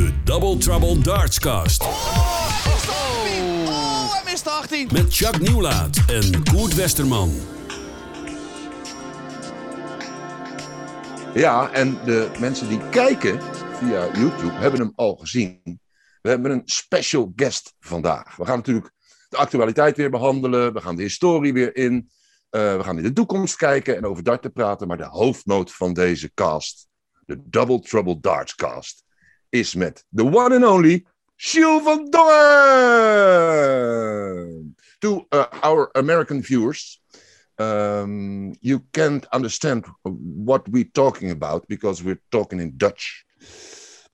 De Double Trouble Dartscast. Oh, hij mist de 18. Met Chuck Nieuwlaat en Koert Westerman. Ja, en de mensen die kijken via YouTube hebben hem al gezien. We hebben een special guest vandaag. We gaan natuurlijk de actualiteit weer behandelen. We gaan de historie weer in. Uh, we gaan in de toekomst kijken en over darten praten. Maar de hoofdnoot van deze cast, de Double Trouble Darts cast, is met the one and only Jules van Dongen. To uh, our American viewers, um, you can't understand what we're talking about because we're talking in Dutch.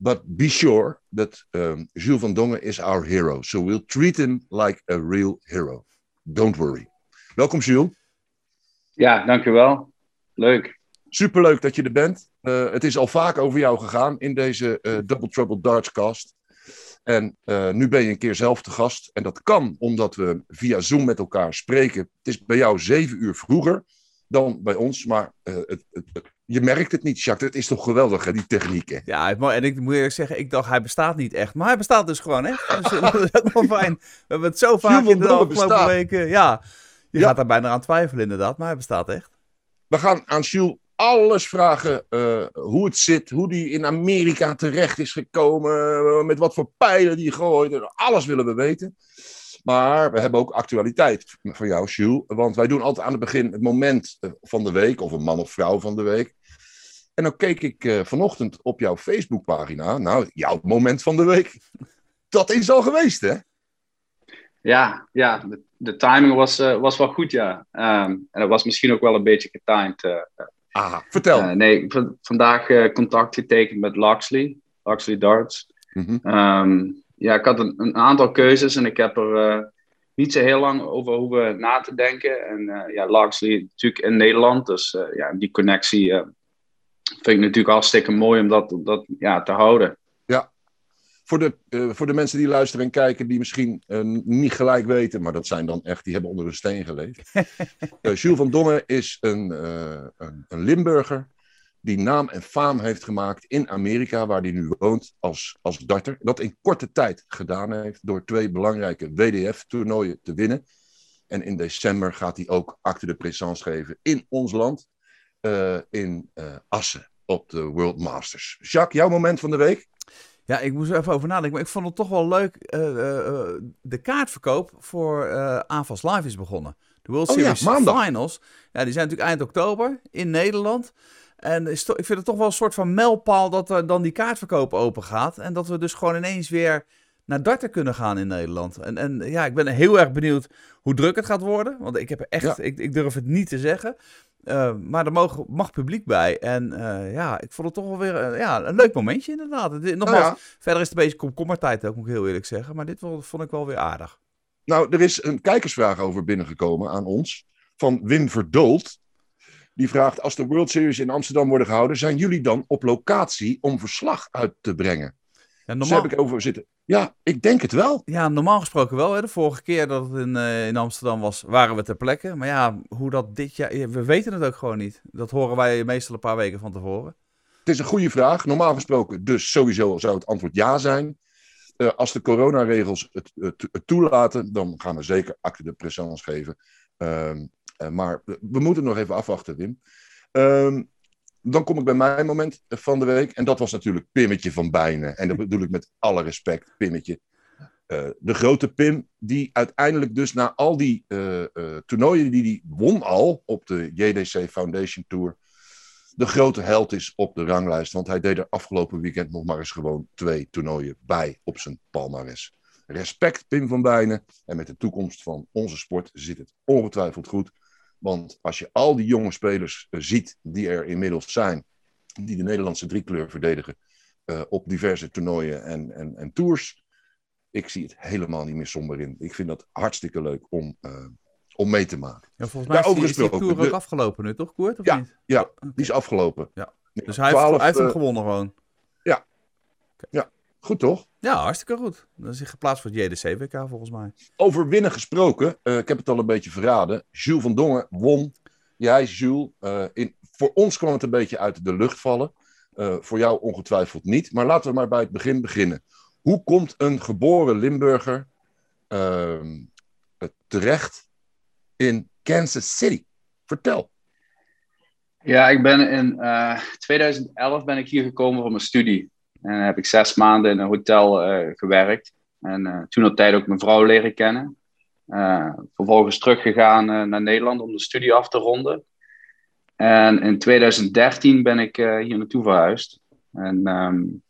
But be sure that um, Jules van Dongen is our hero. So we'll treat him like a real hero. Don't worry. Welkom, Jules. Ja, dankjewel. Leuk. Superleuk dat je er bent. Uh, het is al vaak over jou gegaan in deze uh, Double Trouble Darts cast. En uh, nu ben je een keer zelf te gast. En dat kan omdat we via Zoom met elkaar spreken. Het is bij jou zeven uur vroeger dan bij ons. Maar het, het, het, je merkt het niet, Jacques. Het is toch geweldig, hè, die techniek. Hè? Ja, en ik moet eerlijk zeggen, ik dacht hij bestaat niet echt. Maar hij bestaat dus gewoon, hè? Dus, dat is ook wel fijn. We hebben het zo vaak in de afgelopen weken. Ja, je ja. gaat daar bijna aan twijfelen inderdaad. Maar hij bestaat echt. We gaan aan Jules alles vragen uh, hoe het zit, hoe die in Amerika terecht is gekomen, met wat voor pijlen die gooit. Alles willen we weten. Maar we hebben ook actualiteit van jou, Jules. Want wij doen altijd aan het begin het moment van de week, of een man of vrouw van de week. En dan keek ik vanochtend op jouw Facebookpagina. Nou, jouw moment van de week. Dat is al geweest, hè? Ja, ja de, timing was, was wel goed, ja. Um, en dat was misschien ook wel een beetje getimed. Uh, Aha, vertel. Uh, nee, vandaag uh, contact getekend met Luxley, Luxley Darts. Mm -hmm. um, ja, ik had een, een, aantal keuzes en ik heb er uh, niet zo heel lang over hoeven na te denken. En ja, Luxley natuurlijk in Nederland, dus ja, die connectie vind ik natuurlijk hartstikke mooi om dat, dat ja, te houden. Voor de, uh, voor de mensen die luisteren en kijken, die misschien uh, niet gelijk weten, maar dat zijn dan echt, die hebben onder een steen geleefd. uh, Jules van Dongen is een, een, een, Limburger die naam en faam heeft gemaakt in Amerika, waar hij nu woont als, als darter. Dat in korte tijd gedaan heeft door twee belangrijke WDF-toernooien te winnen. En in december gaat hij ook acte de présence geven in ons land, in Assen op de World Masters. Jacques, jouw moment van de week? Ja, ik moest er even over nadenken. Maar ik vond het toch wel leuk. Uh, uh, de kaartverkoop voor uh, AFAS Live is begonnen. De World Series oh, ja, Finals. Ja, die zijn natuurlijk eind oktober in Nederland. En ik vind het toch wel een soort van mijlpaal dat er dan die kaartverkoop open gaat. En dat we dus gewoon ineens weer naar darten kunnen gaan in Nederland. En, en ja, ik ben heel erg benieuwd hoe druk het gaat worden. Want ik heb echt, ja. ik, ik durf het niet te zeggen. Uh, maar er mag, mag publiek bij. En uh, ja, ik vond het toch wel weer uh, ja, een leuk momentje inderdaad. Nogmaals, nou ja. verder is het een beetje komkommertijd ook, moet ik heel eerlijk zeggen. Maar dit vond ik wel weer aardig. Nou, er is een kijkersvraag over binnengekomen aan ons. Van Wim Verdoold. Die vraagt, als de World Series in Amsterdam worden gehouden... zijn jullie dan op locatie om verslag uit te brengen? Ja, normaal... Heb ik over zitten. Ja, ik denk het wel. Ja, normaal gesproken wel. Hè. De vorige keer dat het in, uh, in Amsterdam was, waren we ter plekke. Maar ja, hoe dat dit jaar... We weten het ook gewoon niet. Dat horen wij meestal een paar weken van tevoren. Het is een goede vraag. Normaal gesproken dus sowieso zou het antwoord ja zijn. Uh, als de coronaregels het, het, het, toelaten, dan gaan we zeker acte de présence geven. Uh, uh, maar we moeten nog even afwachten, Wim. Ehm, dan kom ik bij mijn moment van de week. En dat was natuurlijk Pimmetje van Bijnen. En dat bedoel ik met alle respect, Pimmetje. Uh, de grote Pim, die uiteindelijk dus na al die uh, uh, toernooien die hij won al op de JDC Foundation Tour, de grote held is op de ranglijst. Want hij deed er afgelopen weekend nog maar eens gewoon twee toernooien bij op zijn palmares. Respect, Pim van Bijnen. En met de toekomst van onze sport zit het ongetwijfeld goed. Want als je al die jonge spelers uh, ziet die er inmiddels zijn, die de Nederlandse driekleur verdedigen uh, op diverse toernooien en, en, en tours, ik zie het helemaal niet meer somber in. Ik vind dat hartstikke leuk om, uh, om mee te maken. Ja, volgens mij is die, is die tour ook afgelopen nu, toch, Koert? Ja, niet? ja okay. die is afgelopen. Ja. Dus hij, 12, heeft, hij heeft hem gewonnen gewoon? Ja. Okay. ja. Goed toch? Ja, hartstikke goed. Dan is hij geplaatst voor het JDC-WK volgens mij. Over winnen gesproken, uh, ik heb het al een beetje verraden. Jules van Dongen won. Jij, Jules. Uh, in, voor ons kwam het een beetje uit de lucht vallen. voor jou ongetwijfeld niet. Maar laten we maar bij het begin beginnen. Hoe komt een geboren Limburger ehm, terecht in Kansas City? Vertel. Ja, ik ben in 2011 ben ik hier gekomen voor mijn studie. En heb ik zes maanden in een hotel gewerkt. En toen op tijd ook mijn vrouw leren kennen. Uh, vervolgens teruggegaan naar Nederland om de studie af te ronden. En in 2013 ben ik hier naartoe verhuisd. En um,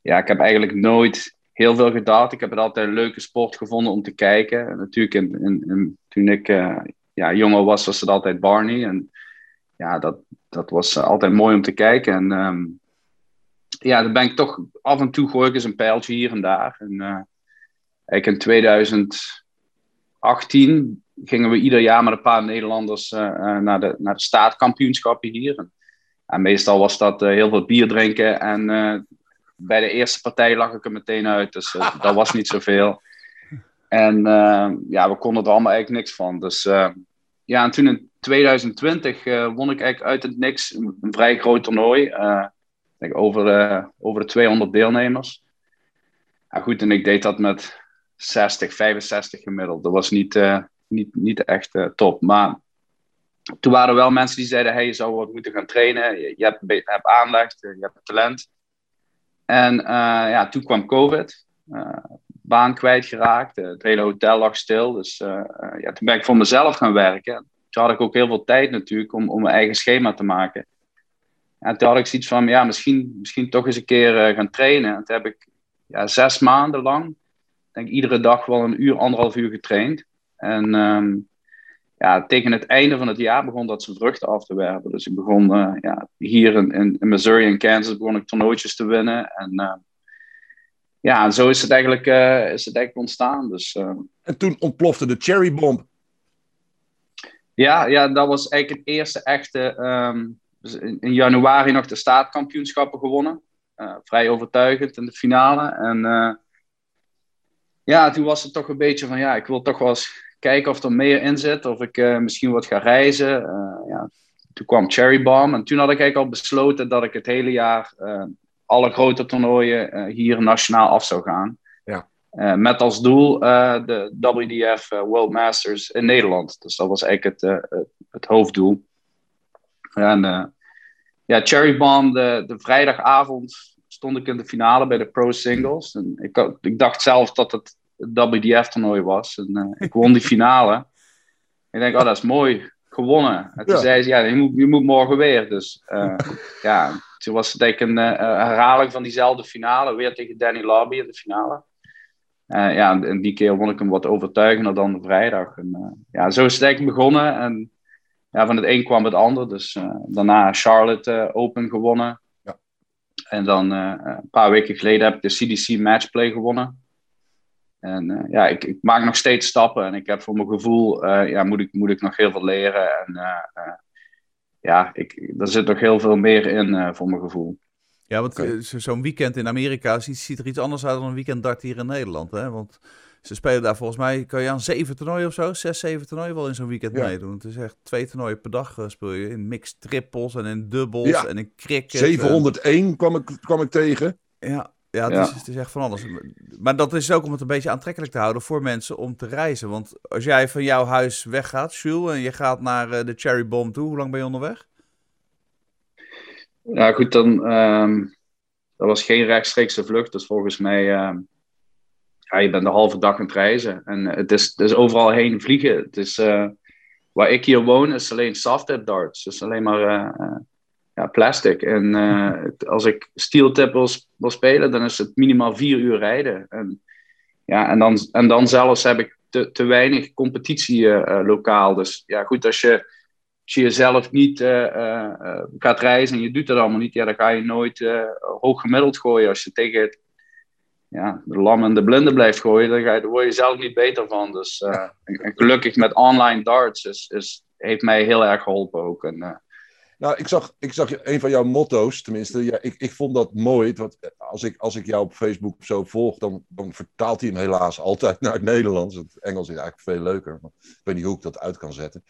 ja, ik heb eigenlijk nooit heel veel gedacht. Ik heb het altijd een leuke sport gevonden om te kijken. En natuurlijk, in, toen ik ja, jonger was, was het altijd Barney. En ja, dat, dat was altijd mooi om te kijken. En um, ja, dan ben ik toch af en toe gooi ik eens een pijltje hier en daar. En ik in 2000 18 gingen we ieder jaar met een paar Nederlanders uh, naar, de, naar de staatkampioenschappen hier. En, meestal was dat heel veel bier drinken. En bij de eerste partij lag ik er meteen uit. Dus dat was niet zoveel. En ja, we konden er allemaal eigenlijk niks van. Dus ja, en toen in 2020 won ik eigenlijk uit het niks een vrij groot toernooi. Over, over de 200 deelnemers. Ja, goed, en ik deed dat met 60, 65 gemiddeld. Dat was niet, uh, niet, niet echt uh, top. Maar toen waren er wel mensen die zeiden: hey, je zou wat moeten gaan trainen. Je, je hebt, hebt aanleg, je hebt talent. En uh, ja, toen kwam COVID. baan kwijtgeraakt. het hele hotel lag stil. Dus ja, toen ben ik voor mezelf gaan werken. Toen had ik ook heel veel tijd natuurlijk om, om mijn eigen schema te maken. En toen had ik zoiets van, ja, misschien, misschien toch eens een keer gaan trainen. En toen heb ik ja, zes maanden lang denk iedere dag wel een uur, anderhalf uur getraind. En um, ja, tegen het einde van het jaar begon dat zijn vruchten af te werpen. Dus ik begon uh, ja, hier in, in, Missouri en Kansas begon ik toernooitjes te winnen. En uh, ja, zo is het eigenlijk, uh, is het eigenlijk ontstaan. Dus, en toen ontplofte de cherry bomb. Ja, ja, dat was eigenlijk het eerste echte. Um, in, in, januari nog de staatkampioenschappen gewonnen. vrij overtuigend in de finale. En ja, toen was het toch een beetje van, ja, ik wil toch wel eens kijken of er meer in zit. Of ik uh, misschien wat ga reizen. Ja. Toen kwam Cherry Bomb. En toen had ik eigenlijk al besloten dat ik het hele jaar alle grote toernooien hier nationaal af zou gaan. Ja. met als doel de WDF World Masters in Nederland. Dus dat was eigenlijk het, het hoofddoel. En ja, Cherry Bomb, de, de vrijdagavond stond ik in de finale bij de Pro Singles. En ik, ik dacht zelf dat het het WDF-toernooi was. En uh, ik won die finale. ik denk, oh, dat is mooi. Gewonnen. En toen ja. zei ze, ja, je moet, je moet morgen weer. Dus uh, ja, toen was het eigenlijk een uh, herhaling van diezelfde finale. Weer tegen Danny Lobby in de finale. ja, en die keer won ik hem wat overtuigender dan de vrijdag. En, ja, zo is het eigenlijk begonnen. En ja, van het een kwam het ander. Dus daarna Charlotte Open gewonnen. Ja. En dan een paar weken geleden heb ik de CDC Matchplay gewonnen. En ja, ik, ik, maak nog steeds stappen en ik heb voor mijn gevoel, ja, moet ik, moet ik nog heel veel leren. En ja, ik, er zit nog heel veel meer in voor mijn gevoel. Ja, want okay. zo'n weekend in Amerika ziet, ziet, er iets anders uit dan een weekend dart hier in Nederland. Hè? Want ze spelen daar volgens mij, kan je aan zeven toernooien of zo, zes, zeven toernooien wel in zo'n weekend ja. meedoen. Het is echt twee toernooien per dag speel je in mixed trippels en in dubbels ja. en in cricket. 701 en... kwam, ik, kwam ik tegen. Ja, ja, het, Is, het is echt van alles. Maar dat is ook om het een beetje aantrekkelijk te houden voor mensen om te reizen. Want als jij van jouw huis weggaat, Jules, en je gaat naar uh, de Cherry Bomb toe, hoe lang ben je onderweg? Ja, goed, dan. Um, dat was geen rechtstreekse vlucht. Dus volgens mij. Uh, ja, je bent de halve dag aan het reizen. En het is, het is overal heen vliegen. Het is. Uh, waar ik hier woon, is alleen soft darts. Dus alleen maar ja, plastic. En als ik steel tip wil, spelen, dan is het minimaal vier uur rijden. En, ja, en, dan, en dan zelfs heb ik te, te weinig competitie lokaal. Dus ja, goed, als je, je jezelf niet gaat reizen en je doet dat allemaal niet, ja, dan ga je nooit hoog gemiddeld gooien. Als je tegen ja, de lam en de blinde blijft gooien, dan, ga je, dan word je zelf niet beter van. Dus en, en gelukkig met online darts is, is, heeft mij heel erg geholpen ook. En, nou, ik zag, ik zag een van jouw motto's, tenminste, ja, ik, ik vond dat mooi. Want als ik, als ik jou op Facebook zo volg, dan, dan vertaalt hij hem helaas altijd naar het Nederlands. Het Engels is eigenlijk veel leuker. Maar ik weet niet hoe ik dat uit kan zetten.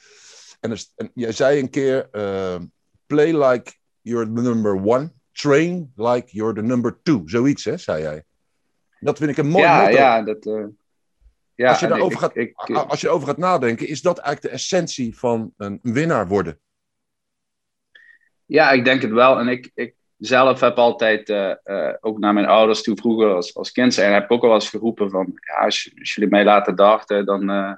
En, en jij zei een keer, uh, play like you're the number one train like you're the number two. Zoiets, hè, zei jij. Dat vind ik een mooi ja, motto. Ja, dat... Uh, ja, als, je daarover gaat, ik, ik, als je erover gaat nadenken, is dat eigenlijk de essentie van een winnaar worden? Ja, ik denk het wel. En ik, ik zelf heb altijd, uh, uh, ook naar mijn ouders toe vroeger als, als kind zijn, heb ik ook al eens geroepen van, ja, als, als jullie mij laten darten, dan, uh,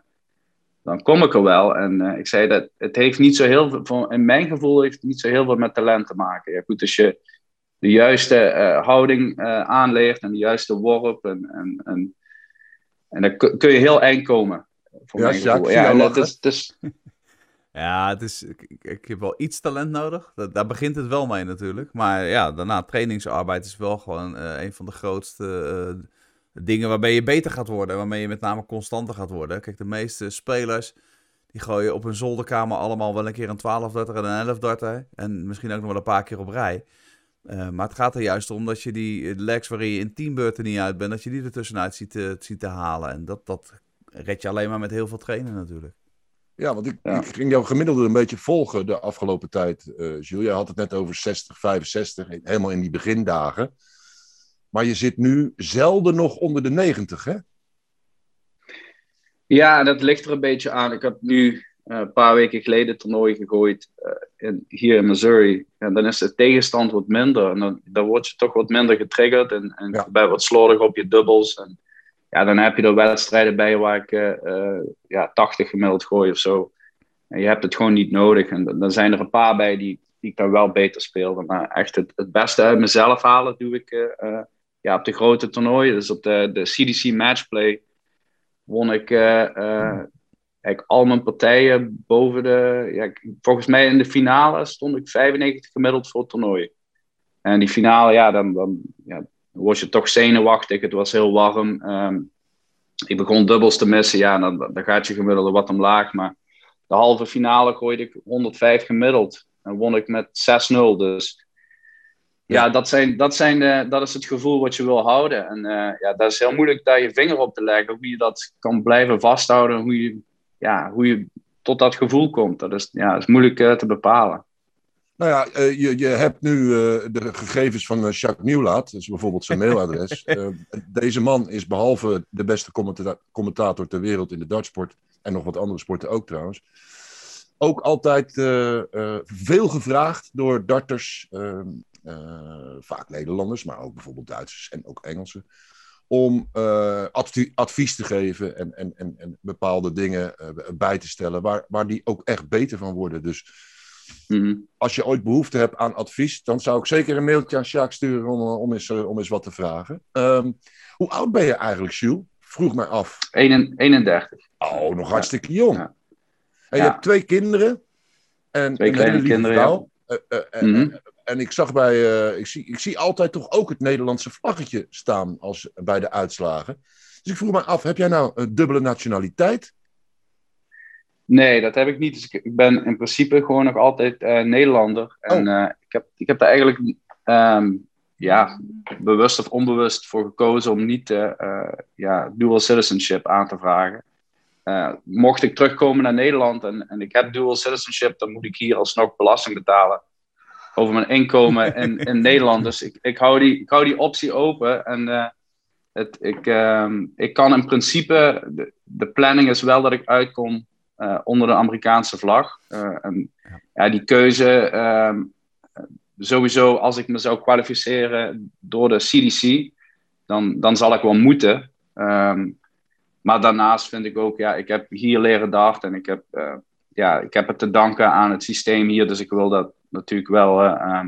dan kom ik er wel. En ik zei dat het heeft niet zo heel veel, in mijn gevoel heeft het niet zo heel veel met talent te maken. Ja, goed, als je de juiste houding aanleert en de juiste worp en, en, en, en dan kun je heel eind komen. Voor ja, mijn gevoel. Ja, en is, het is, Ja, het is, ik, ik, heb wel iets talent nodig. Dat, daar begint het wel mee natuurlijk. Maar ja, daarna trainingsarbeid is wel gewoon uh, een van de grootste uh, dingen waarmee je beter gaat worden. Waarmee je met name constanter gaat worden. Kijk, de meeste spelers die gooien op hun zolderkamer allemaal wel een keer een 12 darter en een 11 darter. En misschien ook nog wel een paar keer op rij. Uh, maar het gaat er juist om dat je die legs waarin je in teambeurten niet uit bent, dat je die er tussenuit ziet, te, ziet te halen. En dat, dat red je alleen maar met heel veel trainen natuurlijk. Ja, want ik, ja. ik, ging jouw gemiddelde een beetje volgen de afgelopen tijd, uh, Jules. Je had het net over 60, 65, helemaal in die begindagen. Maar je zit nu zelden nog onder de 90, hè? Ja, dat ligt er een beetje aan. Ik heb nu een paar weken geleden toernooi gegooid uh, in, hier in Missouri. En dan is de tegenstand wat minder. En dan, dan word je toch wat minder getriggerd. En, en ja. je bent wat slordig op je dubbels. En, ja, dan heb je er wedstrijden bij waar ik uh, uh, ja, 80 gemiddeld gooi of zo. En je hebt het gewoon niet nodig. En dan zijn er een paar bij die, die ik dan wel beter speel. Maar echt het, het beste uit mezelf halen doe ik uh, ja, op de grote toernooien. Dus op de, de CDC Matchplay won ik eigenlijk al mijn partijen boven de... Ja, volgens mij in de finale stond ik 95 gemiddeld voor het toernooi. En die finale, ja, dan, dan ja, word je toch zenuwachtig. Het was heel warm. Um, ik begon dubbels te missen. Ja, dan, dan gaat je gemiddelde wat omlaag. Maar de halve finale gooide ik 105 gemiddeld. En won ik met 6-0. Dus ja, dat, zijn, dat, zijn de, dat is het gevoel wat je wil houden. En uh, ja, dat is heel moeilijk daar je vinger op te leggen. Hoe je dat kan blijven vasthouden. Hoe je, ja, hoe je tot dat gevoel komt. Dat is, ja, dat is moeilijk uh, te bepalen. Nou ja, uh, je, je hebt nu uh, de gegevens van Jacques Nieuwlaat, dus bijvoorbeeld zijn mailadres. deze man is behalve de beste commenta commentator ter wereld in de dartsport, en nog wat andere sporten ook trouwens, ook altijd veel gevraagd door darters, ehm, vaak Nederlanders, maar ook bijvoorbeeld Duitsers en ook Engelsen, om adv advies te geven en, en, en, en bepaalde dingen bij te stellen waar, waar die ook echt beter van worden. Dus Mm-hmm. Als je ooit behoefte hebt aan advies, dan zou ik zeker een mailtje aan Jacques sturen om, om, eens, om eens wat te vragen. Um, hoe oud ben je eigenlijk, Jules? Vroeg mij af. 31. Oh, nog hartstikke jong. Ja. En je ja. hebt twee kinderen. En twee kleine kinderen, vrouw. Ja. Uh, mm-hmm. En, ik zag bij, uh, ik, zie, ik zie altijd toch ook het Nederlandse vlaggetje staan als, bij de uitslagen. Dus ik vroeg me af, heb jij nou een dubbele nationaliteit? Nee, dat heb ik niet. Dus ik, ben in principe gewoon nog altijd uh, Nederlander. En Oh. uh, ik, heb, ik heb daar eigenlijk um, ja, bewust of onbewust voor gekozen om niet ja, dual citizenship aan te vragen. Mocht ik terugkomen naar Nederland en, en ik heb dual citizenship, dan moet ik hier alsnog belasting betalen over mijn inkomen in, in Nederland. Dus ik, ik, hou die, ik hou die optie open. En uh, het, ik, um, ik kan in principe, de, de planning is wel dat ik uitkom uh, onder de Amerikaanse vlag. Uh, en ja. ja. die keuze, um, sowieso als ik me zou kwalificeren door de CDC, dan, dan zal ik wel moeten. Um, maar daarnaast vind ik ook, ja, ik heb hier leren darten en ik heb, ja, ik heb het te danken aan het systeem hier. Dus ik wil dat natuurlijk wel uh,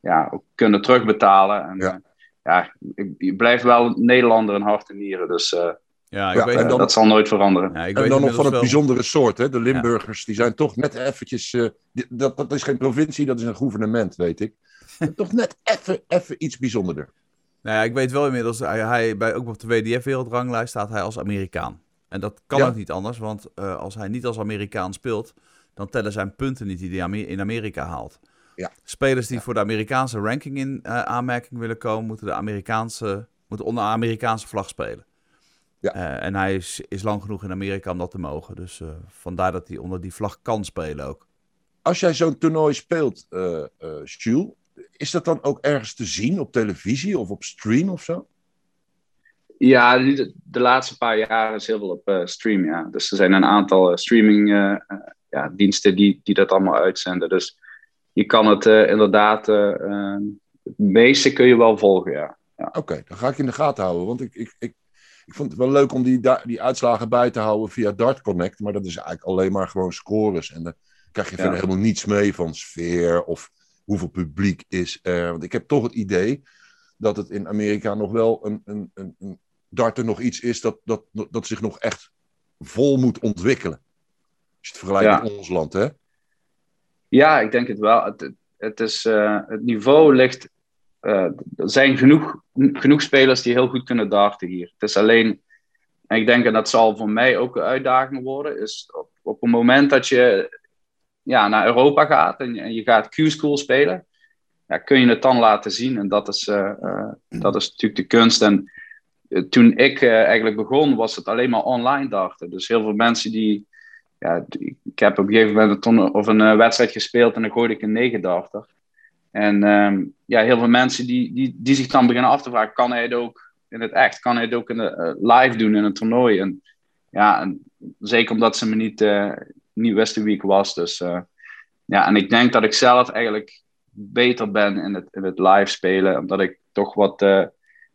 ja, ook kunnen terugbetalen. En, ja. ja, ik, ik, blijf wel Nederlander in hart en nieren. Dus uh, ja, ik Ja, weet dan- dat zal nooit veranderen. Ja, ik En weet dan nog van het wel- bijzondere soort. Hè? De Limburgers die zijn toch net eventjes... eh, die- dat, dat is geen provincie, dat is een gouvernement, weet ik. toch net even, even iets bijzonderder. Nou ja, ik weet wel inmiddels, hij, hij, bij, ook op de WDF-wereldranglijst staat hij als Amerikaan. En dat kan Ja. ook niet anders, want eh, als hij niet als Amerikaan speelt, dan tellen zijn punten niet die hij in Amerika haalt. Ja. Spelers die voor de Amerikaanse ranking in eh, aanmerking willen komen, moeten, de Amerikaanse, moeten onder de Amerikaanse vlag spelen. Ja. Eh, en hij is, is lang genoeg in Amerika om dat te mogen. Dus eh, vandaar dat hij onder die vlag kan spelen ook. Als jij zo'n toernooi speelt, eh eh Jules, is dat dan ook ergens te zien op televisie of op stream of zo? Ja, de, de laatste paar jaren is heel veel op uh, stream, ja. Dus er zijn een aantal streaming ja, diensten die, die dat allemaal uitzenden. Dus je kan het inderdaad, het meeste kun je wel volgen, ja. ja. Oké, dan ga ik in de gaten houden, want ik, ik, ik ik vond het wel leuk om die, die uitslagen bij te houden via Dart Connect. Maar dat is eigenlijk alleen maar gewoon scores. En dan krijg je verder helemaal niets mee van sfeer of hoeveel publiek is er. Want ik heb toch het idee dat het in Amerika nog wel een, een, een, een darten nog iets is dat, dat, dat zich nog echt vol moet ontwikkelen. Als je het vergelijkt met ons land, hè? Ja, ik denk het wel. Het, het, is, uh, het niveau ligt uh, er zijn genoeg, genoeg spelers die heel goed kunnen darten hier. Het is alleen, en ik denk dat dat zal voor mij ook een uitdaging worden, is op, op het moment dat je ja, naar Europa gaat en, en je gaat Q-school spelen, ja, kun je het dan laten zien. En dat is, uh, uh, dat is natuurlijk de kunst. En toen ik eigenlijk begon, was het alleen maar online darten. Dus heel veel mensen die, ja, ik heb op een gegeven moment een, of een wedstrijd gespeeld en dan gooide ik een negen darter. En ehm, ja, heel veel mensen die, die, die zich dan beginnen af te vragen, kan hij het ook in het echt? Kan hij het ook in de, uh, live doen in een toernooi? En ja, zeker omdat ze me niet, uh, niet wisten wie ik was. Dus ja, en ik denk dat ik zelf eigenlijk beter ben in het, in het live spelen. Omdat ik toch wat...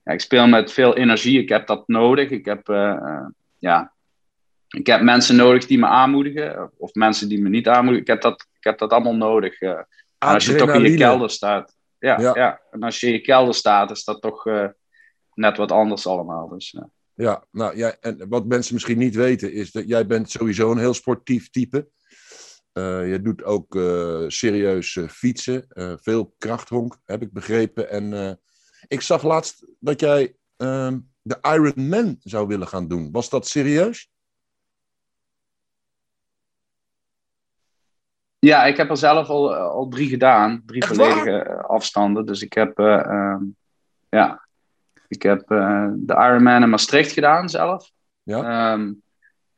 ja, ik speel met veel energie. Ik heb dat nodig. Ik heb, ja, ik heb mensen nodig die me aanmoedigen. Of mensen die me niet aanmoedigen. Ik heb dat, ik heb dat allemaal nodig als je toch in je kelder staat. Ja, ja, En als je in je kelder staat, is dat toch uh, net wat anders allemaal. Dus, ja. ja, nou ja, en wat mensen misschien niet weten, is dat jij bent sowieso een heel sportief type. Uh, je doet ook uh, serieus fietsen, veel krachthonk, heb ik begrepen. En ik zag laatst dat jij ehm, de Ironman zou willen gaan doen. Was dat serieus? Ja, ik heb er zelf al, al drie gedaan. Drie volledige eh, afstanden. Dus ik heb, uh, um, ja, ik heb uh, de Ironman in Maastricht gedaan zelf. Ja. Um,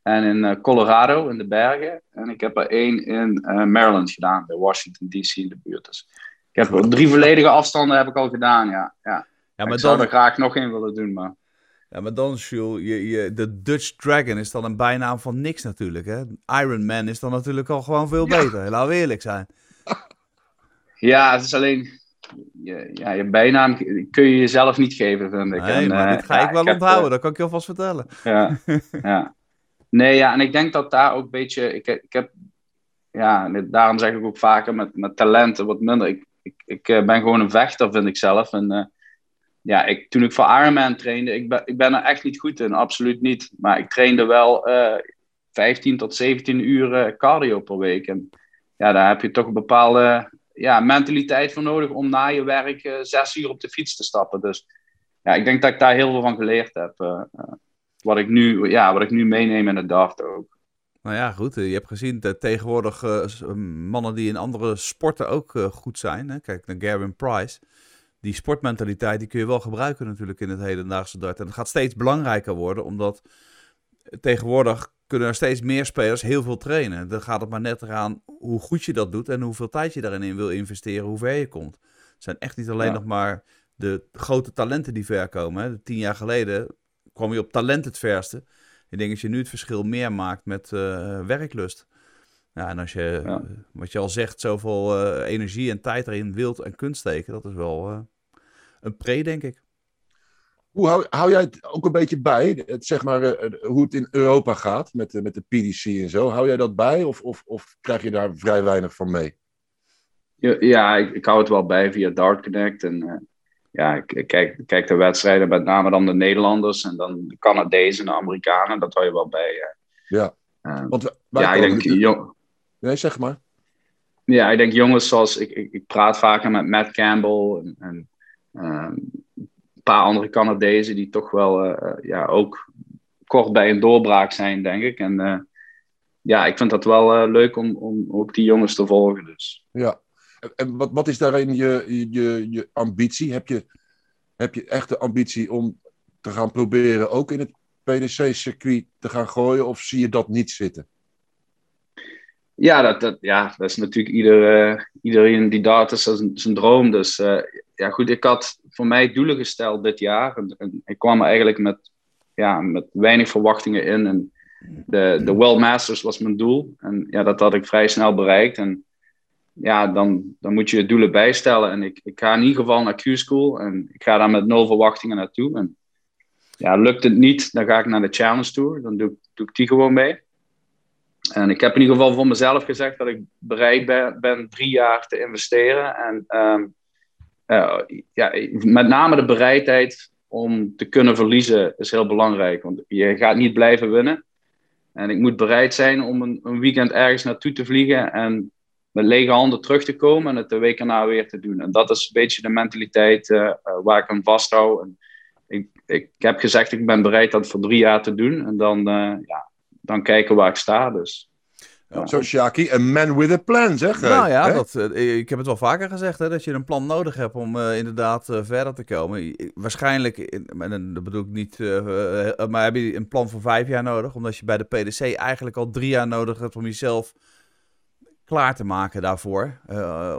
en in Colorado, in de bergen. En ik heb er één in Maryland gedaan, bij Washington DC in de buurt. Dus ik heb drie volledige afstanden heb ik al gedaan, ja. ja. ja maar ik zou er graag nog één willen doen, maar... Ja, maar dan, Jules, je, je, de Dutch Dragon is dan een bijnaam van niks natuurlijk. Hè? Iron Man is dan natuurlijk al gewoon veel beter. Laten we eerlijk zijn. Ja, het is alleen... Je, ja, je bijnaam kun je jezelf niet geven, vind ik. Nee, en, maar dit ga ik wel onthouden, uh, dat kan ik je alvast vertellen. Ja, ja. Nee, ja, en ik denk dat daar ook een beetje... Ik, ik heb... Ja, daarom zeg ik ook vaker met, met talenten wat minder. Ik, ik, ik ben gewoon een vechter, vind ik zelf. En ja, ik, toen ik voor Ironman trainde, ik ben, ik ben er echt niet goed in, absoluut niet. Maar ik trainde wel uh, eh, 15 tot 17 uur cardio per week. En ja, daar heb je toch een bepaalde ja, mentaliteit voor nodig om na je werk uh, zes uur op de fiets te stappen. Dus ja, ik denk dat ik daar heel veel van geleerd heb. Wat, ik nu, ja, wat ik nu meeneem in het DART ook. Nou ja, goed. Je hebt gezien dat tegenwoordig mannen die in andere sporten ook goed zijn. Hè? Kijk naar Gavin Price die sportmentaliteit die kun je wel gebruiken natuurlijk in het hedendaagse dart. En het gaat steeds belangrijker worden, omdat tegenwoordig kunnen er steeds meer spelers heel veel trainen. Dan gaat het maar net eraan hoe goed je dat doet en hoeveel tijd je daarin wil investeren, hoe ver je komt. Het zijn echt niet alleen nog maar de grote talenten die ver komen. Hè. Tien jaar geleden kwam je op talent het verste. Ik denk dat je nu het verschil meer maakt met uh, werklust. Ja, en als je, ja. wat je al zegt, zoveel uh, energie en tijd erin wilt en kunt steken, dat is wel uh, een pre, denk ik. Hoe hou, hou jij het ook een beetje bij, het, zeg maar, uh, hoe het in Europa gaat met, met de PDC en zo? Hou jij dat bij of, of, of krijg je daar vrij weinig van mee? Ja, ja ik, ik, hou het wel bij via Dart Connect. En ja, ik kijk, kijk de wedstrijden, met name dan de Nederlanders en dan de Canadezen en de Amerikanen, dat hou je wel bij. Ja, want ja, ik denk, jong, Nee, zeg maar. Ja, ik denk jongens zoals... Ik, ik, ik praat vaker met Matt Campbell en, en een paar andere Canadezen die toch wel uh, ja, ook kort bij een doorbraak zijn, denk ik. En uh, ja, ik vind dat wel leuk om, om ook die jongens te volgen. Dus. Ja, en wat, wat is daarin je, je, je ambitie? Heb je, heb je echt de ambitie om te gaan proberen ook in het PDC-circuit te gaan gooien? Of zie je dat niet zitten? Ja, dat, dat, ja, dat is natuurlijk ieder, iedereen die data zijn, zijn droom. Dus ja, goed, ik had voor mij doelen gesteld dit jaar. En, ik kwam eigenlijk met, ja, met weinig verwachtingen in. En de, de World Masters was mijn doel. En ja, dat had ik vrij snel bereikt. En ja, dan, dan moet je je doelen bijstellen. En ik, ik ga in ieder geval naar Q-School. En ik ga daar met nul verwachtingen naartoe. En ja, lukt het niet, dan ga ik naar de Challenge Tour. Dan doe, doe ik die gewoon mee. En ik heb in ieder geval voor mezelf gezegd dat ik bereid ben, ben drie jaar te investeren. En um, uh, ja, met name de bereidheid om te kunnen verliezen is heel belangrijk. Want je gaat niet blijven winnen. En ik moet bereid zijn om een, weekend ergens naartoe te vliegen en met lege handen terug te komen en het de week erna weer te doen. En dat is een beetje de mentaliteit uh, waar ik aan vasthoud. Ik, ik heb gezegd, ik ben bereid dat voor drie jaar te doen. En dan, uh, ja, dan kijken waar ik sta. Dus ja. Zo, Shaki, a man with a plan, zeg. Nou ja, dat, uh, ik heb het wel vaker gezegd, hè, dat je een plan nodig hebt om uh, inderdaad uh, verder te komen. Waarschijnlijk, en dat bedoel ik niet, maar heb je een plan voor vijf jaar nodig, omdat je bij de PDC eigenlijk al drie jaar nodig hebt om jezelf klaar te maken daarvoor.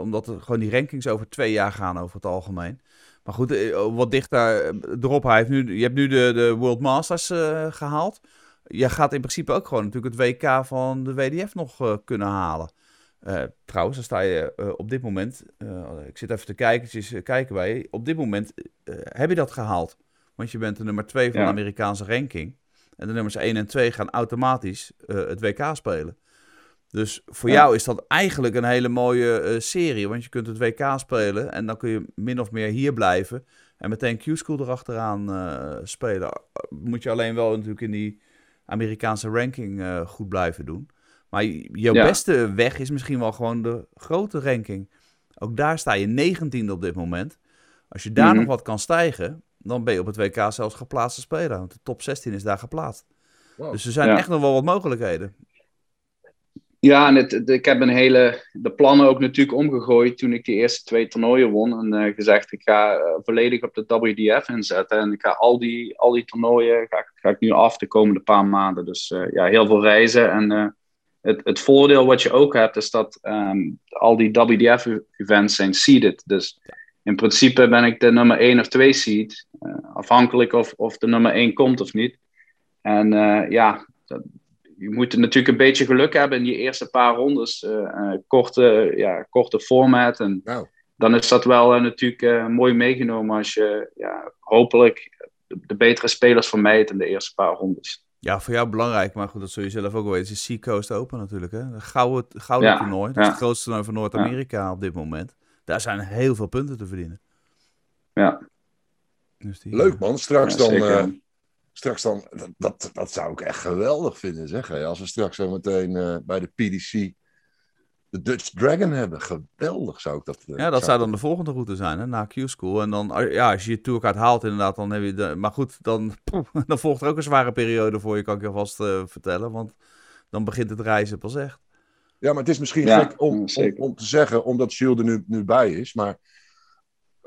omdat er gewoon die rankings over twee jaar gaan over het algemeen. Maar goed, wat dichter erop, hij heeft nu, je hebt nu de, de World Masters gehaald je gaat in principe ook gewoon natuurlijk het WK van de WDF nog uh, kunnen halen. Uh, trouwens, dan sta je uh, op dit moment, ik zit even te kijken, kijken bij op dit moment heb je dat gehaald. Want je bent de nummer 2 van ja. de Amerikaanse ranking. En de nummers 1 en 2 gaan automatisch het WK spelen. Dus voor ja. jou is dat eigenlijk een hele mooie serie. Want je kunt het WK spelen en dan kun je min of meer hier blijven. En meteen Q-School erachteraan spelen. Moet je alleen wel natuurlijk in die Amerikaanse ranking uh, goed blijven doen. Maar jouw ja. beste weg is misschien wel gewoon de grote ranking. Ook daar sta je 19e op dit moment. Als je daar mm -hmm. nog wat kan stijgen, dan ben je op het WK zelfs geplaatste speler. Want de top 16 is daar geplaatst. Wow. Dus er zijn ja. echt nog wel wat mogelijkheden. Ja, en ik heb een hele, de plannen ook natuurlijk omgegooid toen ik die eerste twee toernooien won. En uh, gezegd, ik ga uh, volledig op de WDF inzetten. En ik ga al die, al die toernooien ga, ga ik nu af de komende paar maanden. Dus uh, ja, heel veel reizen. En het, het voordeel wat je ook hebt, is dat um, al die WDF-events zijn seeded. Dus in principe ben ik de nummer 1 of 2 seed. afhankelijk of, of de nummer 1 komt of niet. En ja, dat, je moet natuurlijk een beetje geluk hebben in die eerste paar rondes. Uh, korte, ja, korte format. En wow. dan is dat wel uh, natuurlijk uh, mooi meegenomen als je ja, hopelijk de, de, betere spelers vermijdt in de eerste paar rondes. Ja, voor jou belangrijk, maar goed, dat zul je zelf ook wel weten. is Sea Coast Open natuurlijk. Hè? De gouden, gouden ja, toernooi. Dat is het grootste toernooi van Noord-Amerika ja. op dit moment. Daar zijn heel veel punten te verdienen. Ja. Dus die, Leuk man, straks dan straks dan, dat, dat, dat, zou ik echt geweldig vinden, zeg. Als we straks zo meteen uh, bij de PDC de Dutch Dragon hebben. Geweldig zou ik dat... Uh, ja, dat zou dan de volgende route zijn, hè, na Q-School. En dan, ja, als je je tourkaart haalt inderdaad, dan heb je... De, maar goed, dan, dan volgt er ook een zware periode voor je, kan ik je alvast uh, vertellen. Want dan begint het reizen pas echt. Ja, maar het is misschien ja, gek om, om, om, te zeggen, omdat Jules er nu, nu bij is. Maar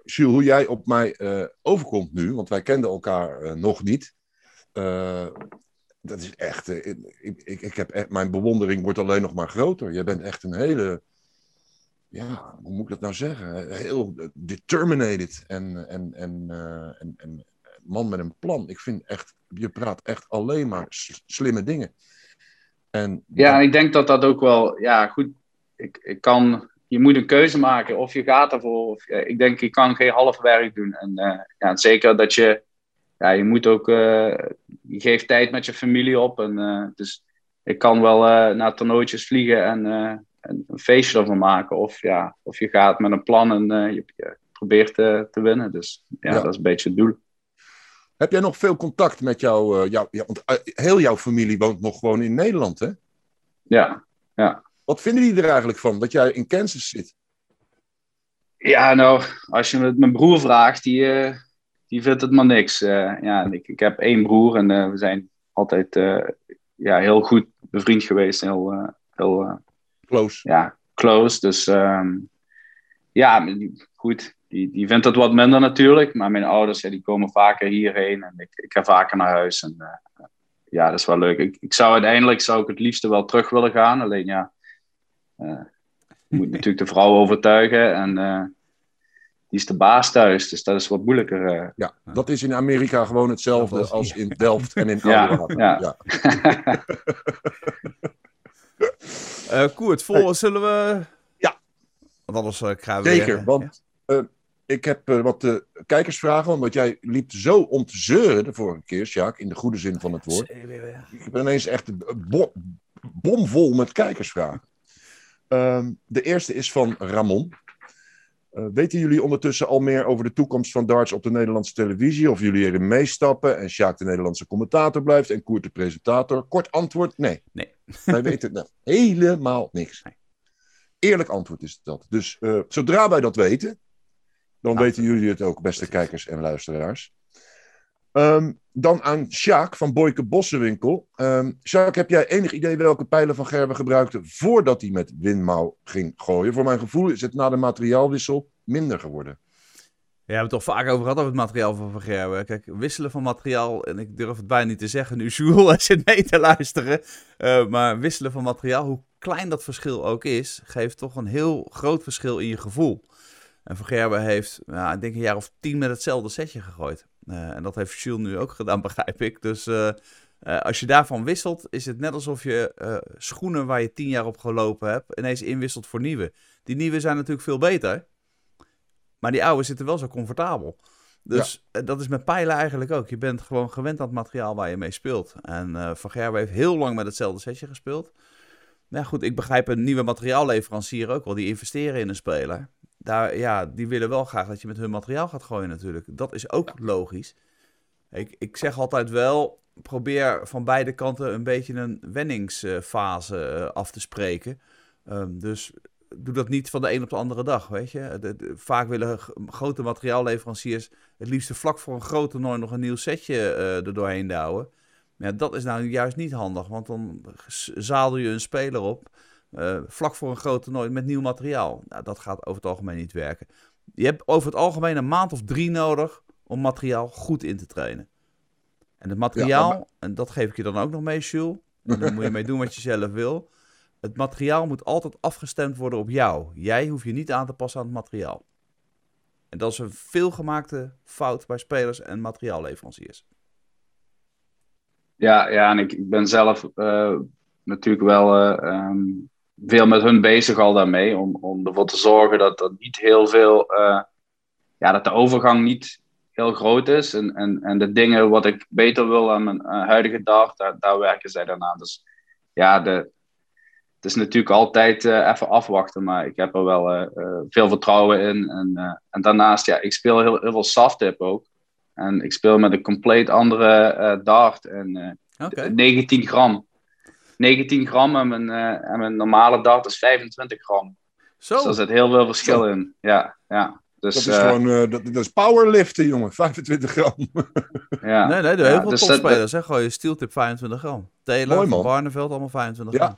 Jules, hoe jij op mij overkomt nu, want wij kenden elkaar nog niet... Uh, dat is echt. Uh, ik, ik, ik, heb echt, mijn bewondering wordt alleen nog maar groter. Je bent echt een hele. Ja, hoe moet ik dat nou zeggen? Heel determinated en, en, en, uh, en, en man met een plan. Ik vind echt, je praat echt alleen maar slimme dingen. En, ja, ik denk dat dat ook wel, ja, goed. Ik, ik kan, je moet een keuze maken of je gaat ervoor. Of, ik denk, je kan geen half werk doen. En ja, zeker dat je ja, je moet ook, uh, je geeft tijd met je familie op. En, uh, dus ik kan wel uh, naar toernooitjes vliegen en, en, een feestje ervan maken. Of, ja, of je gaat met een plan en je, je, probeert te winnen. Dus ja, ja, dat is een beetje het doel. Heb jij nog veel contact met jou, jou ja, want heel jouw familie woont nog gewoon in Nederland, hè? Ja, ja. Wat vinden die er eigenlijk van, dat jij in Kansas zit? Ja, nou, als je het mijn broer vraagt, die, die vindt het maar niks. Uh, ja, ik, ik heb één broer en uh, we zijn altijd uh, ja, heel goed bevriend geweest. Heel, heel close. Ja, close. Dus um, ja, goed. Die, die vindt het wat minder natuurlijk. Maar mijn ouders ja, die komen vaker hierheen en ik, ik ga vaker naar huis. En ja, dat is wel leuk. Ik, ik zou uiteindelijk zou ik het liefste wel terug willen gaan. Alleen ja, je moet natuurlijk de vrouw overtuigen en die is de baas thuis, dus dat is wat moeilijker. Ja, dat is in Amerika gewoon hetzelfde als in Delft en in ja, ja. ja. uh, Koert, vol, zullen we... Ja. Want anders uh, krijgen we Zeker, weer, want uh, ik heb wat kijkersvragen, omdat jij liep zo om te zeuren de vorige keer, Sjaak, in de goede zin van het woord. Ik heb ineens echt bo bomvol met kijkersvragen. Um, de eerste is van Ramon. Uh, weten jullie ondertussen al meer over de toekomst van darts op de Nederlandse televisie? Of jullie erin meestappen en Sjaak de Nederlandse commentator blijft en Koert de presentator? Kort antwoord, nee. Nee. Wij weten nou, helemaal niks. Nee. Eerlijk antwoord is dat. Dus uh, zodra wij dat weten, dan Nou, weten jullie het ook, beste kijkers en luisteraars. Um, dan aan Sjaak van Boyke Bossenwinkel. Um, Sjaak, heb jij enig idee welke pijlen van Gerben gebruikte voordat hij met windmouw ging gooien? Voor mijn gevoel is het na de materiaalwissel minder geworden. Ja, we hebben het toch vaak over gehad over het materiaal van Van Gerwen. Kijk, wisselen van materiaal, en ik durf het bijna niet te zeggen nu Jules zit mee te luisteren. Uh, maar wisselen van materiaal, hoe klein dat verschil ook is, geeft toch een heel groot verschil in je gevoel. En Van Gerwen heeft, nou, ik denk een jaar of tien met hetzelfde setje gegooid. Uh, en dat heeft Jules nu ook gedaan, begrijp ik. Dus uh, uh, als je daarvan wisselt, is het net alsof je schoenen waar je tien jaar op gelopen hebt, ineens inwisselt voor nieuwe. Die nieuwe zijn natuurlijk veel beter. Maar die oude zitten wel zo comfortabel. Dus ja. dat is met pijlen eigenlijk ook. Je bent gewoon gewend aan het materiaal waar je mee speelt. En Van Gerwen heeft heel lang met hetzelfde setje gespeeld. Nou goed, ik begrijp een nieuwe materiaalleverancier ook wel. Die investeren in een speler daar, ja, die willen wel graag dat je met hun materiaal gaat gooien natuurlijk. Dat is ook logisch. Ik, ik zeg altijd wel, probeer van beide kanten een beetje een wenningsfase uh, af te spreken. Um, dus doe dat niet van de een op de andere dag, weet je. De, de, vaak willen grote materiaalleveranciers het liefst vlak voor een groot toernooi nog een nieuw setje uh, er doorheen douwen. Ja, dat is nou juist niet handig, want dan zadel je een speler op... Uh, vlak voor een groot toernooi met nieuw materiaal. Nou, dat gaat over het algemeen niet werken. Je hebt over het algemeen een maand of drie nodig om materiaal goed in te trainen. En het materiaal, ja, maar... en dat geef ik je dan ook nog mee, Jules. En daar moet je mee doen wat je zelf wil. Het materiaal moet altijd afgestemd worden op jou. Jij hoeft je niet aan te passen aan het materiaal. En dat is een veelgemaakte fout bij spelers en materiaalleveranciers. Ja, ja en ik, ik ben zelf uh, natuurlijk wel uh, um, veel met hun bezig al daarmee. Om, om ervoor te zorgen dat er niet heel veel. Uh, ja, dat de overgang niet heel groot is. En, en, en de dingen wat ik beter wil aan mijn uh, huidige dag, daar, daar werken zij daarna. Dus ja, de, het is natuurlijk altijd uh, even afwachten. Maar ik heb er wel veel vertrouwen in. En, en daarnaast, ja, ik speel heel, heel veel soft-tip ook. En ik speel met een compleet andere dart. En okay. 19 gram. 19 gram en mijn, uh, en mijn normale dart is 25 gram. Zo. Dus daar zit heel veel verschil Zo. in. Ja, ja. Dus, dat is uh, gewoon uh, dat, dat is powerliften, jongen. 25 gram. ja. Nee, nee, de heel veel dus topspelers. Dat, Gooi je steeltip 25 gram. Taylor, Mooi, Van Barneveld, allemaal 25 ja. gram.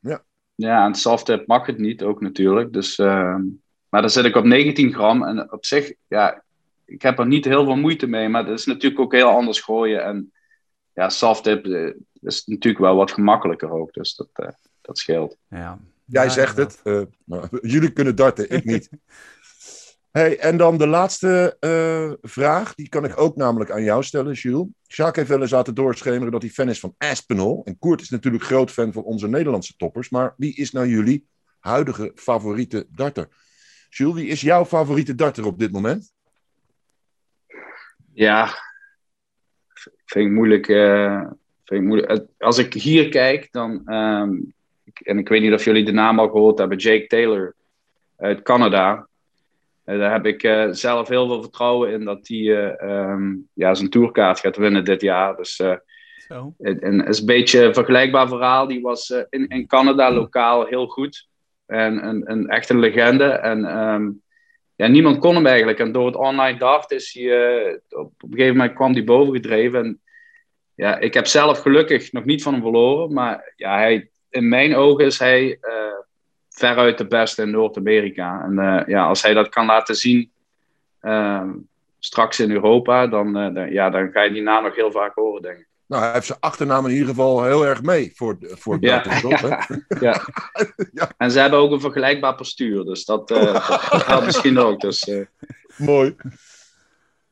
Ja. Ja, en softtip mag het niet ook natuurlijk. Dus, uh, maar dan zit ik op 19 gram. En op zich, ja, ik heb er niet heel veel moeite mee. Maar het is natuurlijk ook heel anders gooien. En ja, softtip is natuurlijk wel wat gemakkelijker ook. Dus dat, uh, dat scheelt. Ja. Jij ja, zegt het. Uh, maar, jullie kunnen darten, ik niet. hey, en dan de laatste uh, vraag. Die kan ik ook namelijk aan jou stellen, Jules. Jacques heeft wel eens laten doorschemeren dat hij fan is van Aspinall. En Koert is natuurlijk groot fan van onze Nederlandse toppers. Maar wie is nou jullie huidige favoriete darter? Jules, wie is jouw favoriete darter op dit moment? Ja, vind ik moeilijk. Uh, vind ik moeilijk. Als ik hier kijk, dan. Um, ik, en ik weet niet of jullie de naam al gehoord hebben, Jake Taylor uit Canada. Uh, daar heb ik uh, zelf heel veel vertrouwen in dat hij um, ja, zijn tourkaart gaat winnen dit jaar. Dus. Zo. En, en het is een beetje een vergelijkbaar verhaal. Die was in, in Canada lokaal heel goed. En een, een echte legende. En um, ja, niemand kon hem eigenlijk. En door het online dart is hij, op, op een gegeven moment kwam hij bovengedreven. En ja, ik heb zelf gelukkig nog niet van hem verloren. Maar ja, hij, in mijn ogen is hij uh, veruit de beste in Noord-Amerika. En uh, ja, als hij dat kan laten zien straks in Europa, dan, dan, ja, dan ga je die naam nog heel vaak horen, denk ik. Nou, hij heeft zijn achternaam in ieder geval heel erg mee voor, voor Ja. Ja. Ja. En ze hebben ook een vergelijkbaar postuur, dus dat, eh, dat helpt misschien ook. Dus, eh, Mooi.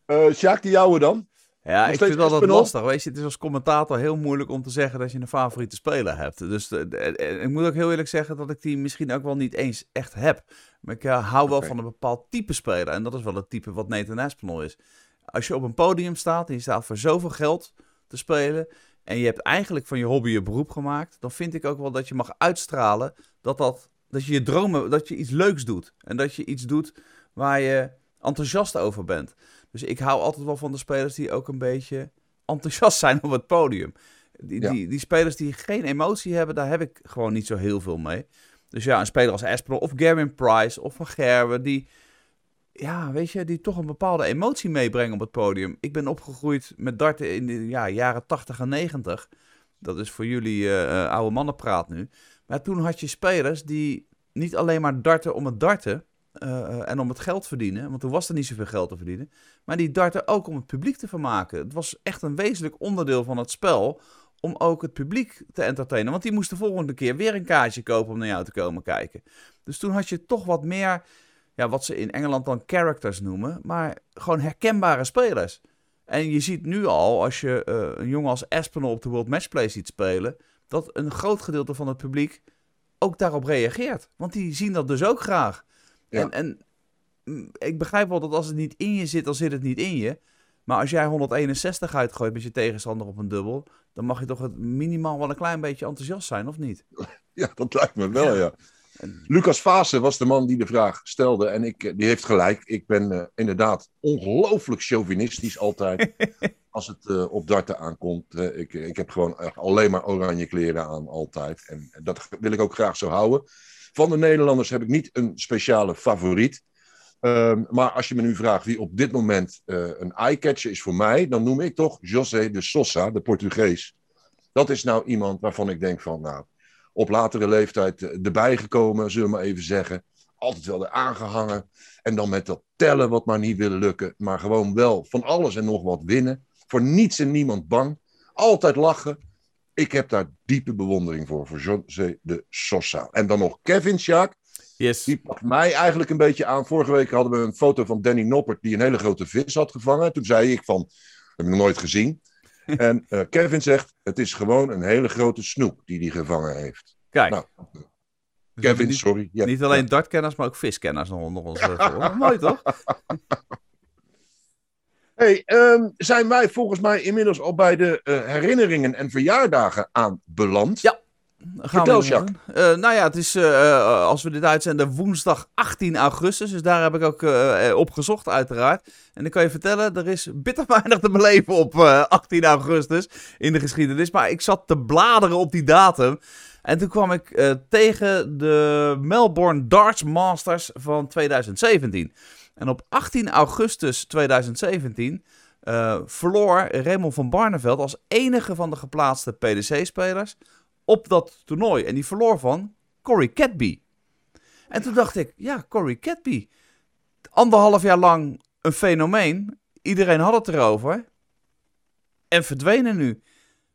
Eh Sjaak, die jouwe dan? Ja, ik vind dat Espinol? lastig. Weet je, het is als commentator heel moeilijk om te zeggen dat je een favoriete speler hebt. Dus eh, eh, ik moet ook heel eerlijk zeggen dat ik die misschien ook wel niet eens echt heb. Maar ik eh, hou wel van een bepaald type speler. En dat is wel het type wat Nathan Aspinall is. Als je op een podium staat en je staat voor zoveel geld te spelen... en je hebt eigenlijk van je hobby je beroep gemaakt... dan vind ik ook wel dat je mag uitstralen dat, dat, dat je je dromen... dat je iets leuks doet. En dat je iets doet waar je enthousiast over bent. Dus ik hou altijd wel van de spelers die ook een beetje enthousiast zijn op het podium. Die, Ja. die, die spelers die geen emotie hebben, daar heb ik gewoon niet zo heel veel mee. Dus ja, een speler als Aspinall of Gavin Price of Van Gerwen, die, ja, weet je, die toch een bepaalde emotie meebrengen op het podium. Ik ben opgegroeid met darten in de ja, jaren 80 en 90. Dat is voor jullie eh, oude mannenpraat nu. Maar toen had je spelers die niet alleen maar darten om het darten eh, eh, en om het geld verdienen, want toen was er niet zoveel geld te verdienen, maar die darten ook om het publiek te vermaken. Het was echt een wezenlijk onderdeel van het spel om ook het publiek te entertainen. Want die moest de volgende keer weer een kaartje kopen om naar jou te komen kijken. Dus toen had je toch wat meer, ja, wat ze in Engeland dan characters noemen, maar gewoon herkenbare spelers. En je ziet nu al, als je eh, een jongen als Aspinall op de World Matchplay ziet spelen, dat een groot gedeelte van het publiek ook daarop reageert. Want die zien dat dus ook graag. Ja. En, en mm, ik begrijp wel dat als het niet in je zit, dan zit het niet in je. Maar als jij 161 uitgooit met je tegenstander op een dubbel, dan mag je toch het minimaal wel een klein beetje enthousiast zijn, of niet? Ja, dat lijkt me wel, ja. En- Lucas Vaassen was de man die de vraag stelde. En ik, die heeft gelijk. Ik ben eh, inderdaad ongelooflijk chauvinistisch altijd. als het eh, op darten aankomt. Ik, ik heb gewoon alleen maar oranje kleren aan, altijd. En dat wil ik ook graag zo houden. Van de Nederlanders heb ik niet een speciale favoriet. Ehm, maar als je me nu vraagt wie op dit moment eh, een eye-catcher is voor mij, dan noem ik toch José de Sosa, de Portugees. Dat is nou iemand waarvan ik denk van, nou, op latere leeftijd eh, erbij gekomen, zullen we maar even zeggen. Altijd wel eraan gehangen. En dan met dat tellen wat maar niet willen lukken. Maar gewoon wel van alles en nog wat winnen. Voor niets en niemand bang. Altijd lachen. Ik heb daar diepe bewondering voor, voor José de Sosa. En dan nog Kevin Sjaak. Yes. Die pakt mij eigenlijk een beetje aan. Vorige week hadden we een foto van Danny Noppert die een hele grote vis had gevangen. Toen zei ik van, heb ik nog nooit gezien. En eh, Kevin zegt, het is gewoon een hele grote snoek die hij gevangen heeft. Kijk, Nou, dus Kevin, niet, sorry. Ja, niet alleen dartkenners, maar ook viskenners nog onder ons. Mooi toch? Hey, ehm, zijn wij volgens mij inmiddels al bij de eh, herinneringen en verjaardagen aanbeland? Ja. Gaan Vertel, we doen. Eh, nou ja, het is, eh, als we dit uitzenden, woensdag 18 augustus. Dus daar heb ik ook op gezocht, uiteraard. En ik kan je vertellen, er is bitter weinig te beleven op eh, 18 augustus in de geschiedenis. Maar ik zat te bladeren op die datum. En toen kwam ik tegen de Melbourne Darts Masters van 2017. En op 18 augustus 2017 eh, verloor Raymond van Barneveld als enige van de geplaatste PDC-spelers op dat toernooi. En die verloor van Corey Catby. En toen dacht ik, ja, Corey Catby. Anderhalf jaar lang een fenomeen. Iedereen had het erover. En verdwenen nu.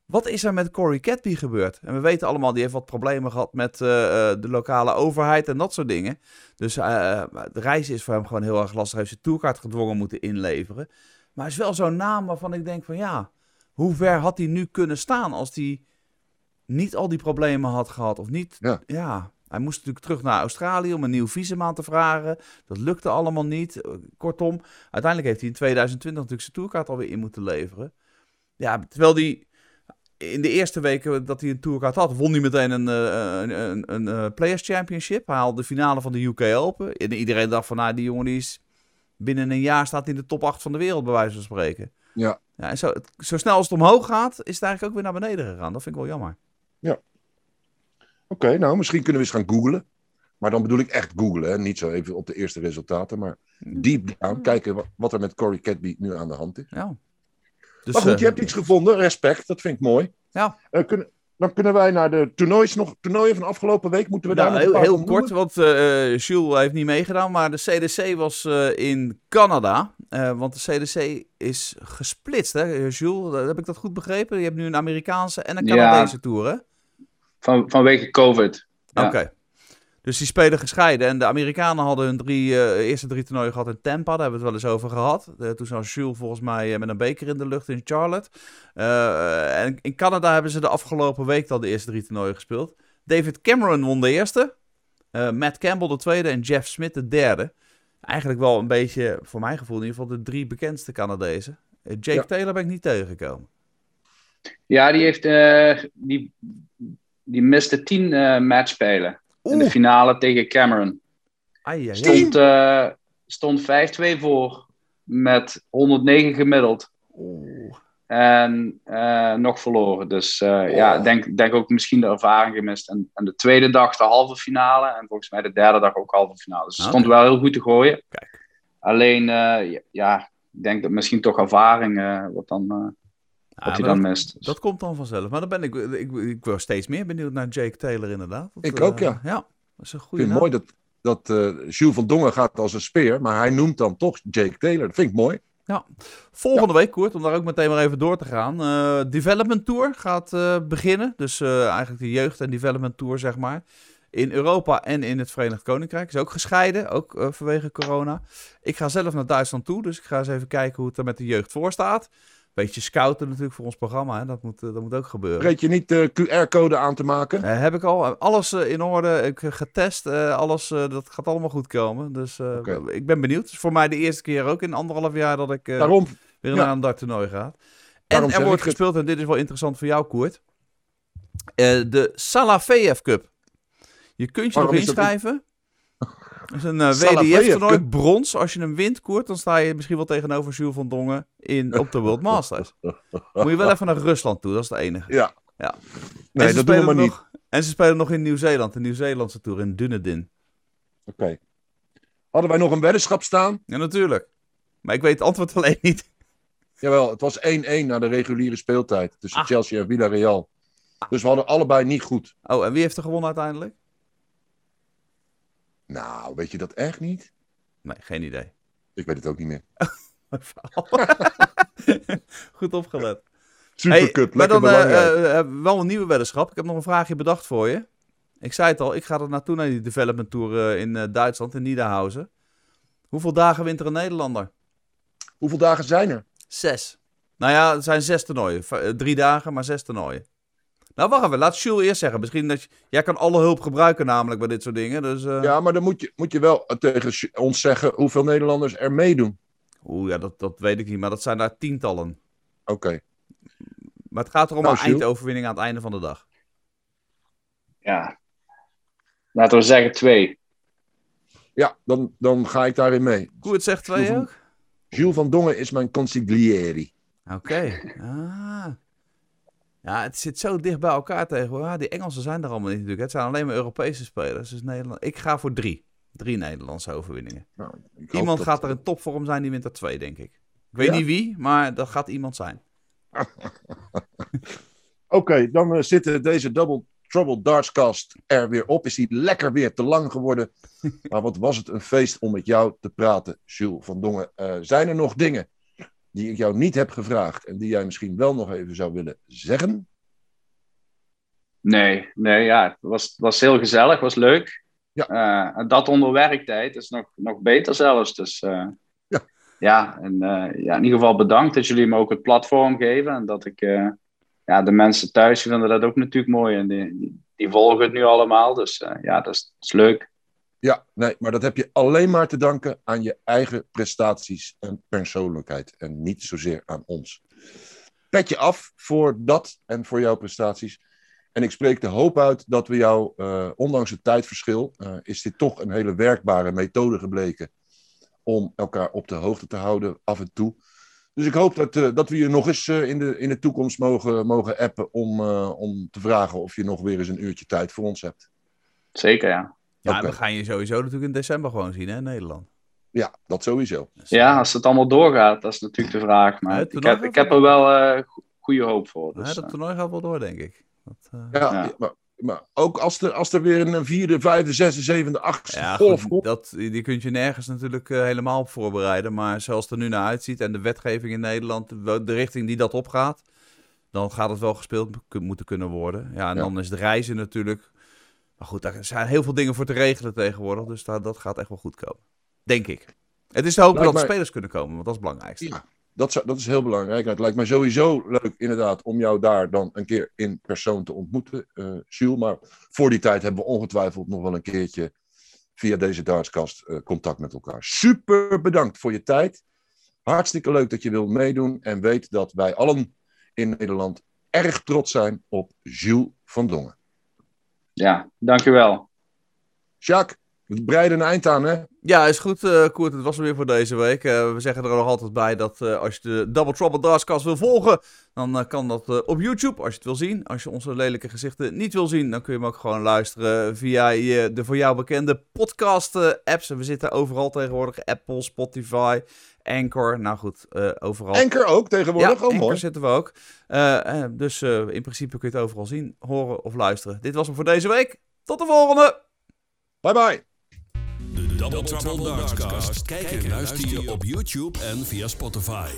Wat is er met Corey Catby gebeurd? En we weten allemaal, die heeft wat problemen gehad met eh, eh, de lokale overheid en dat soort dingen. Dus eh, de reis is voor hem gewoon heel erg lastig. Hij heeft zijn tourkaart gedwongen moeten inleveren. Maar hij is wel zo'n naam waarvan ik denk van ja, hoe ver had hij nu kunnen staan als hij niet al die problemen had gehad? Of niet, Ja. ja. Hij moest natuurlijk terug naar Australië om een nieuw visum aan te vragen. Dat lukte allemaal niet. Kortom, uiteindelijk heeft hij in 2020 natuurlijk zijn tourkaart alweer in moeten leveren. Ja, terwijl hij in de eerste weken dat hij een tourkaart had, won hij meteen een, eh, een, een, een, eh, Players Championship. Hij haalde de finale van de UK Open. En iedereen dacht van, nou, die jongen die is binnen een jaar staat in de top 8 van de wereld, bij wijze van spreken. Ja. ja en zo, zo snel als het omhoog gaat, is het eigenlijk ook weer naar beneden gegaan. Dat vind ik wel jammer. Oké, nou, misschien kunnen we eens gaan googlen. Maar dan bedoel ik echt googlen, hè? niet zo even op de eerste resultaten. Maar deep down, kijken wat, wat er met Corey Cadby nu aan de hand is. Ja. Dus, maar goed, eh, je hebt iets gevonden, respect, dat vind ik mooi. Ja. Eh, kunnen, dan kunnen wij naar de toernoois nog, toernooien van afgelopen week. Moeten we daar Nou, heel, paar heel kort, want eh Jules heeft niet meegedaan, maar de CDC was eh, in Canada. Uh, want de CDC is gesplitst, hè, Jules? Heb ik dat goed begrepen? Je hebt nu een Amerikaanse en een Canadese ja, tour, hè? Van, vanwege COVID. Oké. Dus die spelen gescheiden. En de Amerikanen hadden hun drie, uh, eerste drie toernooien gehad in Tampa. Daar hebben we het wel eens over gehad. Uh, toen zat Jules volgens mij met een beker in de lucht in Charlotte. en in Canada hebben ze de afgelopen week al de eerste drie toernooien gespeeld. David Cameron won de eerste. Matt Campbell de tweede en Jeff Smith de derde eigenlijk wel een beetje, voor mijn gevoel in ieder geval, de drie bekendste Canadezen. Eh, Jake Taylor ben ik niet tegengekomen. Ja, die heeft die, die miste tien matchspelen. In de finale tegen Cameron. Ai, ai, stond, uh, stond 5-2 voor met 109 gemiddeld. Oeh. En uh, nog verloren. Dus uh, oh. ja, denk, denk ook misschien de ervaring gemist. En, en, de tweede dag de halve finale. En volgens mij de derde dag ook halve finale. Dus het stond wel heel goed te gooien. Kijk. Alleen, ja, ik denk dat misschien toch ervaring wat dan... hij dan dat, komt dan vanzelf. Maar dan ben ik, ik, ik word steeds meer benieuwd naar Jake Taylor inderdaad. Dat, ik ook, ja. Ja, dat is een goede Ik vind mooi dat, dat Jules van Dongen gaat als een speer. Maar hij noemt dan toch Jake Taylor. Dat vind ik mooi. Ja, volgende week, Koert, om daar ook meteen maar even door te gaan. Uh, Development Tour gaat uh, beginnen. Dus uh, eigenlijk de jeugd- en Development Tour, zeg maar. In Europa en in het Verenigd Koninkrijk. Is ook gescheiden, ook vanwege corona. Ik ga zelf naar Duitsland toe, dus ik ga eens even kijken hoe het er met de jeugd voor staat beetje scouten natuurlijk voor ons programma. Hè? Dat, moet, dat moet ook gebeuren. Vergeet je niet de QR-code aan te maken? Uh, heb ik al. Alles uh, in orde. Ik getest. Uh, alles, dat gaat allemaal goed komen. Dus okay. ik ben benieuwd. Het is voor mij de eerste keer ook in anderhalf jaar dat ik Daarom, weer naar een darttoernooi ga. En er wordt gespeeld, en dit is wel interessant voor jou, Koert. de Salafeyev Cup. Je kunt je Waarom nog inschrijven. Dat is een uh, WDF-toernooi, brons. Als je hem wint, Koert, dan sta je misschien wel tegenover Jules van Dongen in, op de World Masters. Moet je wel even naar Rusland toe, dat is het enige. Ja. ja. Nee, dat doen we maar nog, niet. En ze spelen nog in Nieuw-Zeeland, de Nieuw-Zeelandse tour in Dunedin. Oké. Okay. Hadden wij nog een weddenschap staan? Ja, natuurlijk. Maar ik weet het antwoord alleen niet. Jawel, het was 1-1 na de reguliere speeltijd tussen ah. Chelsea en Villarreal. Dus we hadden allebei niet goed. Oh, en wie heeft er gewonnen uiteindelijk? Nou, weet je dat echt niet? Nee, geen idee. Ik weet het ook niet meer. Goed opgelet. Supercup, hey, lekker maar dan uh, uh, wel een nieuwe weddenschap. Ik heb nog een vraagje bedacht voor je. Ik zei het al, ik ga er naartoe naar die development tour uh, in Duitsland, in Niederhausen. Hoeveel dagen wint er een Nederlander? Hoeveel dagen zijn er? Zes. Nou ja, het zijn zes toernooien. Drie dagen, maar zes toernooien. Nou, wacht even. Laat Jules eerst zeggen. Misschien dat je, jij kan alle hulp gebruiken namelijk bij dit soort dingen. Dus, uh... Ja, maar dan moet je, moet je wel tegen ons zeggen hoeveel Nederlanders er meedoen. Oeh, ja, dat, dat weet ik niet. Maar dat zijn daar tientallen. Oké. Okay. Maar het gaat erom nou, een eindoverwinning aan het einde van de dag. Ja. Laten we zeggen twee. Ja, dan, dan ga ik daarin mee. het zegt twee Jules ook? Van, Jules van Dongen is mijn consiglieri. Oké. Okay. Ah. Ja, het zit zo dicht bij elkaar tegenwoordig. Ja, die Engelsen zijn er allemaal niet natuurlijk. Het zijn alleen maar Europese spelers. Dus Nederland... Ik ga voor drie. Drie Nederlandse overwinningen. Nou, iemand gaat er in topvorm zijn, die wint er twee, denk ik. Ik weet ja? niet wie, maar dat gaat iemand zijn. Oké, okay, dan uh, zitten deze Double Trouble Dartscast er weer op. Is hij lekker weer te lang geworden. maar wat was het een feest om met jou te praten, Jules van Dongen. Uh, zijn er nog dingen die ik jou niet heb gevraagd en die jij misschien wel nog even zou willen zeggen? Nee, nee, ja, het was, was heel gezellig, was leuk. Ja. Uh, en dat onder werktijd is nog, nog beter zelfs. Dus uh, ja, ja, en, uh, ja, in ieder geval bedankt dat jullie me ook het platform geven. En dat ik, ja, de mensen thuis vinden dat ook natuurlijk mooi. En die, die, volgen het nu allemaal. Dus ja, dat is, dat is leuk. Ja, nee, maar dat heb je alleen maar te danken aan je eigen prestaties en persoonlijkheid. En niet zozeer aan ons. Pet je af voor dat en voor jouw prestaties. En ik spreek de hoop uit dat we jou, uh, ondanks het tijdverschil, uh, is dit toch een hele werkbare methode gebleken om elkaar op de hoogte te houden af en toe. Dus ik hoop dat, uh, dat we je nog eens in, de, in de toekomst mogen, mogen appen om, om te vragen of je nog weer eens een uurtje tijd voor ons hebt. Zeker, ja. Ja, okay. we gaan je sowieso natuurlijk in december gewoon zien, hè, in Nederland. Ja, dat sowieso. Ja, als het allemaal doorgaat, dat is natuurlijk de vraag. Maar ik, heb, ik heb er wel uh, goede hoop voor. Dus, ja, dat toernooi gaat wel door, denk ik. Dat, uh... ja, ja. Maar maar ook als er, als er weer een vierde, vijfde, zesde, zevende, achtste Ja, golf goed, komt. dat, die kun je nergens natuurlijk eh, helemaal op voorbereiden. Maar zoals het er nu naar uitziet en de wetgeving in Nederland, de de richting die dat opgaat, dan gaat het wel gespeeld moeten kunnen worden. Ja, en Ja. dan is het reizen natuurlijk. Maar goed, daar zijn heel veel dingen voor te regelen tegenwoordig. Dus daar, dat gaat echt wel goed komen. Denk ik. Het is te hopen Lijkt dat de mij- spelers kunnen komen, want dat is het belangrijkste. Ja, dat, zou- dat is heel belangrijk. Het lijkt mij sowieso leuk, inderdaad, om jou daar dan een keer in persoon te ontmoeten, eh Jules. Maar voor die tijd hebben we ongetwijfeld nog wel een keertje via deze Dartskast eh, contact met elkaar. Super bedankt voor je tijd. Hartstikke leuk dat je wil meedoen. En weet dat wij allen in Nederland erg trots zijn op Jules van Dongen. Ja, dankjewel. Jacques, we breiden een eind aan, hè? Ja, is goed, eh Koert. Het was hem weer voor deze week. Eh, we zeggen er nog altijd bij dat eh, als je de Double Trouble Dartscast wil volgen, dan kan dat op YouTube als je het wil zien. Als je onze lelijke gezichten niet wil zien, dan kun je hem ook gewoon luisteren via je, de voor jou bekende podcast-apps. En we zitten overal tegenwoordig. Apple, Spotify, Anchor. Nou goed, overal. Anker ook tegenwoordig. ja, oh, Anchor zitten we ook. Dus in principe kun je het overal zien, horen of luisteren. Dit was hem voor deze week. Tot de volgende! Bye bye. De Double Trouble Dartscast. Kijk en luister je op YouTube en via Spotify.